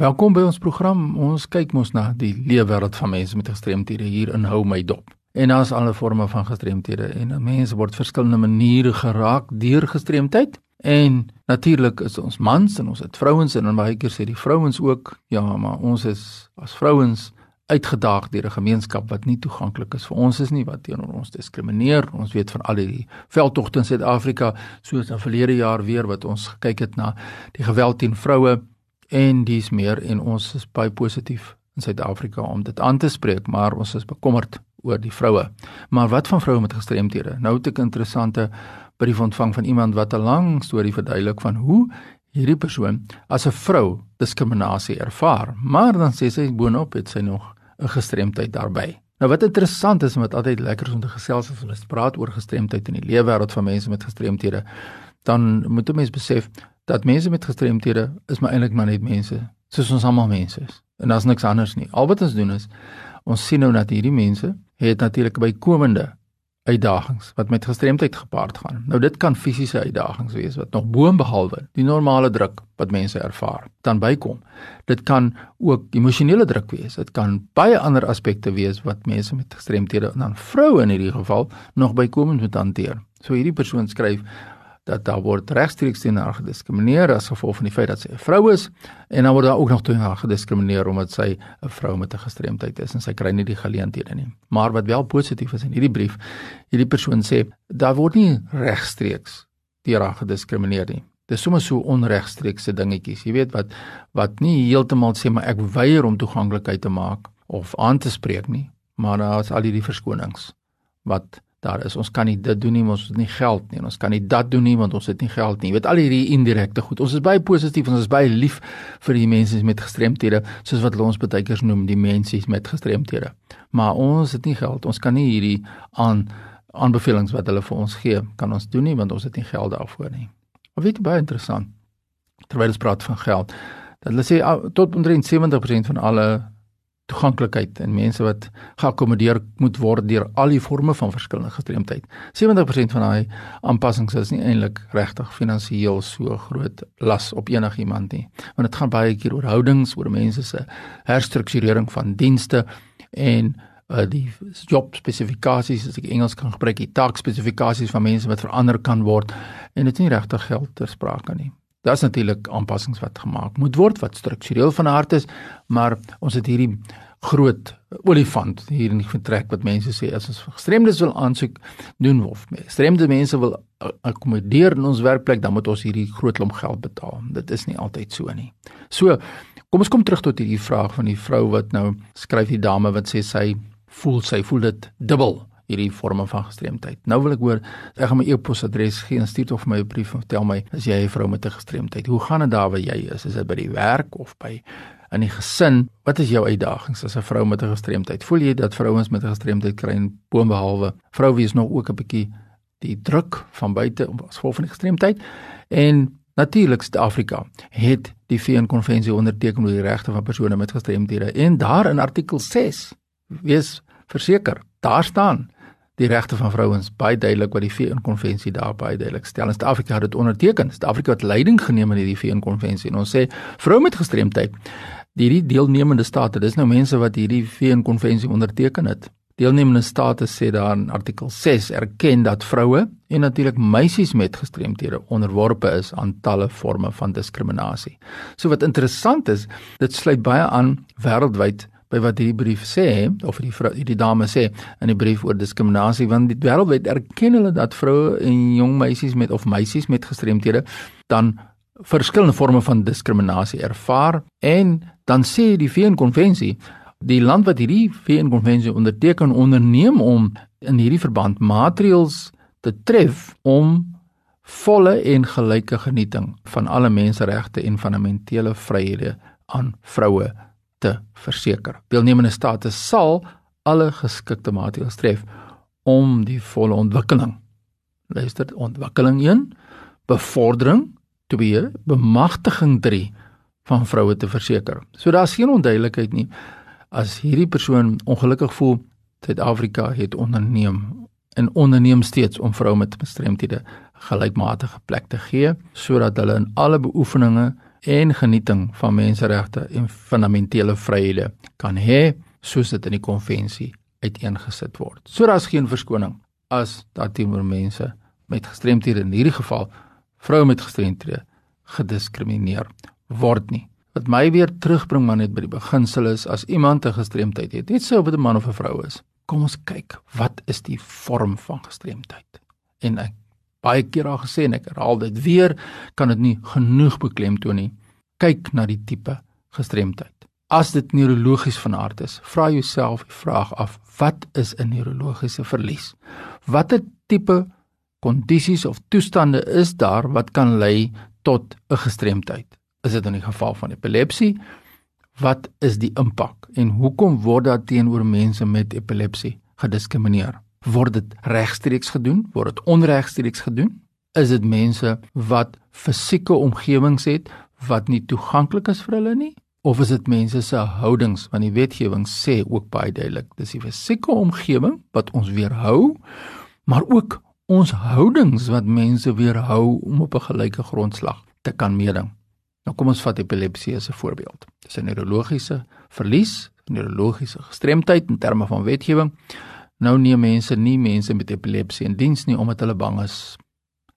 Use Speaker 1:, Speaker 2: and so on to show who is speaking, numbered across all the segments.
Speaker 1: Welkom by ons program. Ons kyk mos na die leefwêreld van mense met gestremthede hier in Hou my dop. En daar's alle forme van gestremthede en mense word verskillende maniere geraak deur gestremdheid. En natuurlik is ons mans en ons het vrouens en baie keer sê die vrouens ook, ja, maar ons is as vrouens uitgedaag deur 'n gemeenskap wat nie toeganklik is vir ons is nie wat teenoor ons diskrimineer. Ons weet van al die veldtogte in Suid-Afrika soos in verlede jaar weer wat ons gekyk het na die geweld teen vroue en dis meer en ons is baie positief in Suid-Afrika om dit aan te spreek, maar ons is bekommerd oor die vroue. Maar wat van vroue met gestremthede? Nou het ek 'n interessante brief ontvang van iemand wat 'n lang storie verduidelik van hoe hierdie persoon as 'n vrou diskriminasie ervaar, maar dan sê sy boonop het sy nog 'n gestremdheid daarbey. Nou wat interessant is, wat altyd lekker om te gesels as ons praat oor gestremdheid in die leefwêreld van mense met gestremthede, dan moet 'n mens besef dat mense met gestremthede is maar eintlik maar net mense, soos ons almal mense is. En daar's niks anders nie. Al wat ons doen is ons sien nou dat hierdie mense het natuurlik bykomende uitdagings wat met gestremdheid gepaard gaan. Nou dit kan fisiese uitdagings wees wat nog boonbehalwe die normale druk wat mense ervaar dan bykom. Dit kan ook emosionele druk wees. Dit kan baie ander aspekte wees wat mense met gestremthede en dan vroue in hierdie geval nog bykomend moet hanteer. So hierdie persoon skryf dat daar word regstreeks teen haar gediskrimineer as gevolg van die feit dat sy 'n vrou is en dan word daar ook nog teen haar gediskrimineer omdat sy 'n vrou met 'n gestremdheid is en sy kry nie die geleenthede nie. Maar wat wel positief is in hierdie brief, hierdie persoon sê daar word nie regstreeks teen haar gediskrimineer nie. Dis sommer so onregstreekse dingetjies, jy weet wat wat nie heeltemal sê maar ek weier om toeganklikheid te maak of aan te spreek nie, maar daar is al hierdie verskonings wat daar is. Ons kan nie dit doen nie, ons het nie geld nie. Ons kan nie dat doen nie want ons het nie geld nie. Jy weet al hierdie indirekte goed. Ons is baie positief en ons is baie lief vir die mense met gestremthede, soos wat ons baie keer noem die mense met gestremthede. Maar ons het nie geld. Ons kan nie hierdie aan aanbevelings wat hulle vir ons gee, kan ons doen nie want ons het nie geld daarvoor nie. Maar weet jy baie interessant. Terwyl ons praat van geld, dat hulle sê ah, tot omtrent 70% van alle toeganklikheid en mense wat geakkommodeer moet word deur al die forme van verskillende gestremdheid. 70% van daai aanpassings is nie eintlik regtig finansiëel so groot las op enigiemand nie. Want dit gaan baie keer oor houdings, oor mense se herstrukturering van dienste en uh, die job spesifikasies as ek Engels kan gebruik, die taak spesifikasies van mense wat verander kan word en dit is nie regtig geld ter sprake nie. Daar's natuurlik aanpassings wat gemaak moet word wat struktureel van aard is, maar ons het hierdie groot olifant hier in die vertrek wat mense sê as ons gestremdes wil aansoek doen of gestremde mense wil akkommodeer in ons werkplek, dan moet ons hierdie groot klomp geld betaal. Dit is nie altyd so nie. So, kom ons kom terug tot hierdie vraag van die vrou wat nou skryf die dame wat sê sy voel sy voel dit dubbel hierdie vorme van gestremdheid. Nou wil ek hoor, ek gaan my e-posadres gee en stuur tog vir my 'n brief en vertel my as jy 'n vrou met 'n gestremdheid. Hoe gaan dit daar waar jy is? Is dit by die werk of by in die gesin? Wat is jou uitdagings as 'n vrou met 'n gestremdheid? Voel jy dat vrouens met 'n gestremdheid kry en boonbehalwe vrou wie is nog ook 'n bietjie die druk van buite as gevolg van die gestremdheid? En natuurlik Suid-Afrika het die VN-konvensie onderteken oor die regte van persone met gestremdhede en daar in artikel 6 wees verseker, daar staan die regte van vrouens baie duidelik wat die VN-konvensie daar baie duidelik stel. En Suid-Afrika het dit onderteken. Suid-Afrika het leiding geneem in hierdie VN-konvensie en ons sê vrou met gestremdheid, hierdie deelnemende state, dis nou mense wat hierdie VN-konvensie onderteken het. Deelnemende state sê daar in artikel 6 erken dat vroue en natuurlik meisies met gestremthede onderworpe is aan talle forme van diskriminasie. So wat interessant is, dit sluit baie aan wêreldwyd by wat hierdie brief sê of die vrou die dame sê in die brief oor diskriminasie want die wêreldwyd erken hulle dat vroue en jong meisies met of meisies met gestremthede dan verskillende forme van diskriminasie ervaar en dan sê die VN konvensie die land wat hierdie VN konvensie onderteken onderneem om in hierdie verband maatreëls te tref om volle en gelyke genieting van alle menseregte en fundamentele vryhede aan vroue te verseker. Deelnemende state sal alle geskikte maatreëls tref om die volle ontwikkeling. Luister, ontwikkeling 1, bevordering 2, bemagtiging 3 van vroue te verseker. So daar's geen onduidelikheid nie as hierdie persoon ongelukkig voel Suid-Afrika het onderneem en onderneem steeds om vroue met gestremthede gelykmatige plek te gee sodat hulle in alle beoefeninge en genieting van menseregte en fundamentele vryhede kan hê soos dit in die konvensie uiteengesit word. So daar's geen verskoning as daar teenoor mense met gestremthede in hierdie geval vroue met gestremthede gediskrimineer word nie. Wat my weer terugbring maar net by die beginsel is as iemand 'n gestremdheid het, net so of dit 'n man of 'n vrou is. Kom ons kyk, wat is die vorm van gestremdheid? En ek baie keer al gesê en ek herhaal dit weer, kan dit nie genoeg beklemtoon nie. Kyk na die tipe gestremdheid. As dit neurologies van aard is, vra jouself die vraag af: wat is 'n neurologiese verlies? Watter tipe kondisies of toestande is daar wat kan lei tot 'n gestremdheid? Is dit in die geval van epilepsie? Wat is die impak en hoekom word daar teenoor mense met epilepsie gediskrimineer? Word dit regstreeks gedoen? Word dit onregstreeks gedoen? Is dit mense wat fisieke omgewings het wat nie toeganklik is vir hulle nie? of is dit mense se houdings want die wetgewing sê ook baie duidelik dis die fisieke omgewing wat ons weerhou maar ook ons houdings wat mense weerhou om op 'n gelyke grondslag te kan meeding nou kom ons vat epilepsie as 'n voorbeeld dis 'n neurologiese verlies neurologiese gestremdheid in terme van wetgewing nou neem mense nie mense met epilepsie in diens nie omdat hulle bang is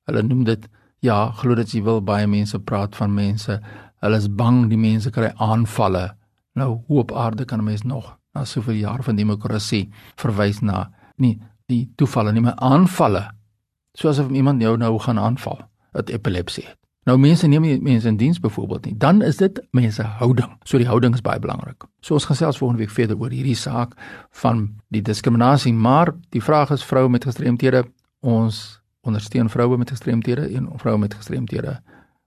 Speaker 1: hulle noem dit ja glo dit jy wil baie mense praat van mense Hulle is bang die mense kry aanvalle. Nou hoe op aarde kan 'n mens nog na soveel jaar van demokrasie verwys na nie die toevalle nie, maar aanvalle. Soos of iemand jou nou gaan aanval, het epilepsie het. Nou mense neem nie mense in diens byvoorbeeld nie. Dan is dit mense houding. So die houding is baie belangrik. So ons gesels volgende week verder oor hierdie saak van die diskriminasie, maar die vraag is vroue met gestremthede, ons ondersteun vroue met gestremthede en vroue met gestremthede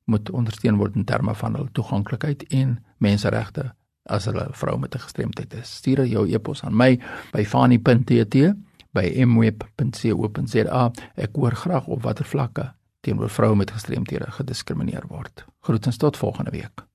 Speaker 1: moet ondersteun word in terme van hul toeganklikheid en menseregte as hulle 'n vrou met 'n gestremdheid is. Stuur jou e-pos aan my by fani.tt by mweb.co.za. Ek hoor graag op watter vlakke teenoor vroue met gestremthede gediskrimineer word. Groetens tot volgende week.